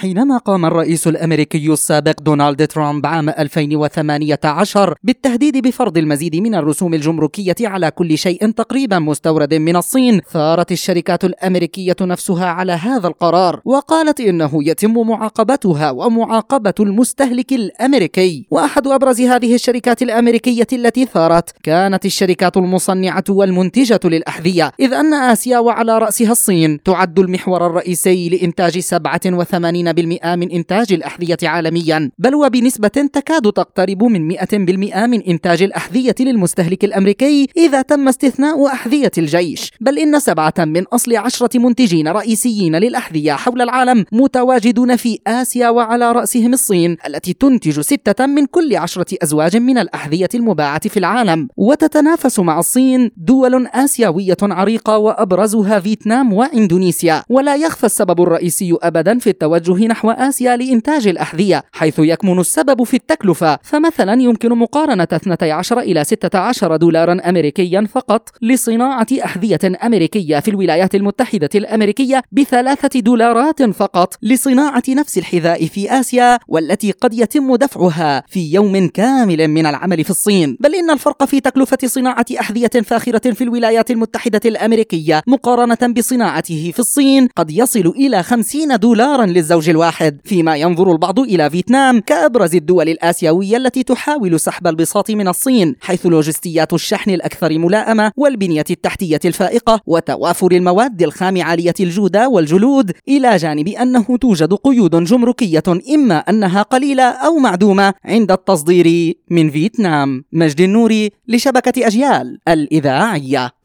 حينما قام الرئيس الأمريكي السابق دونالد ترامب عام 2018 بالتهديد بفرض المزيد من الرسوم الجمركية على كل شيء تقريبا مستورد من الصين ثارت الشركات الأمريكية نفسها على هذا القرار وقالت إنه يتم معاقبتها ومعاقبة المستهلك الأمريكي. وأحد أبرز هذه الشركات الأمريكية التي ثارت كانت الشركات المصنعة والمنتجة للأحذية إذ أن آسيا وعلى رأسها الصين. تعد المحور الرئيسي لإنتاج 87 من إنتاج الأحذية عالميا بل وبنسبة تكاد تقترب من 100% من إنتاج الأحذية للمستهلك الأمريكي إذا تم استثناء أحذية الجيش. بل إن سبعة من أصل عشرة منتجين رئيسيين للأحذية حول العالم متواجدون في آسيا وعلى رأسهم الصين التي تنتج ستة من كل عشرة أزواج من الأحذية المباعة في العالم. وتتنافس مع الصين دول آسيوية عريقة وأبرزها فيتنام وإندونيسيا. ولا يخفى السبب الرئيسي أبدا في التوجه نحو آسيا لإنتاج الأحذية حيث يكمن السبب في التكلفة. فمثلا يمكن مقارنة 12 إلى 16 دولارا أمريكيا فقط لصناعة أحذية أمريكية في الولايات المتحدة الأمريكية بثلاثة دولارات فقط لصناعة نفس الحذاء في آسيا والتي قد يتم دفعها في يوم كامل من العمل في الصين. بل إن الفرق في تكلفة صناعة أحذية فاخرة في الولايات المتحدة الأمريكية مقارنة بصناعته في الصين قد يصل إلى 50 دولارا للزوج الواحد فيما ينظر البعض إلى فيتنام كأبرز الدول الآسيوية التي تحاول سحب البساط من الصين حيث لوجستيات الشحن الأكثر ملائمة والبنية التحتية الفائقة وتوافر المواد الخام عالية الجودة والجلود إلى جانب أنه توجد قيود جمركية إما أنها قليلة أو معدومة عند التصدير من فيتنام. مجد النوري لشبكة أجيال الإذاعية.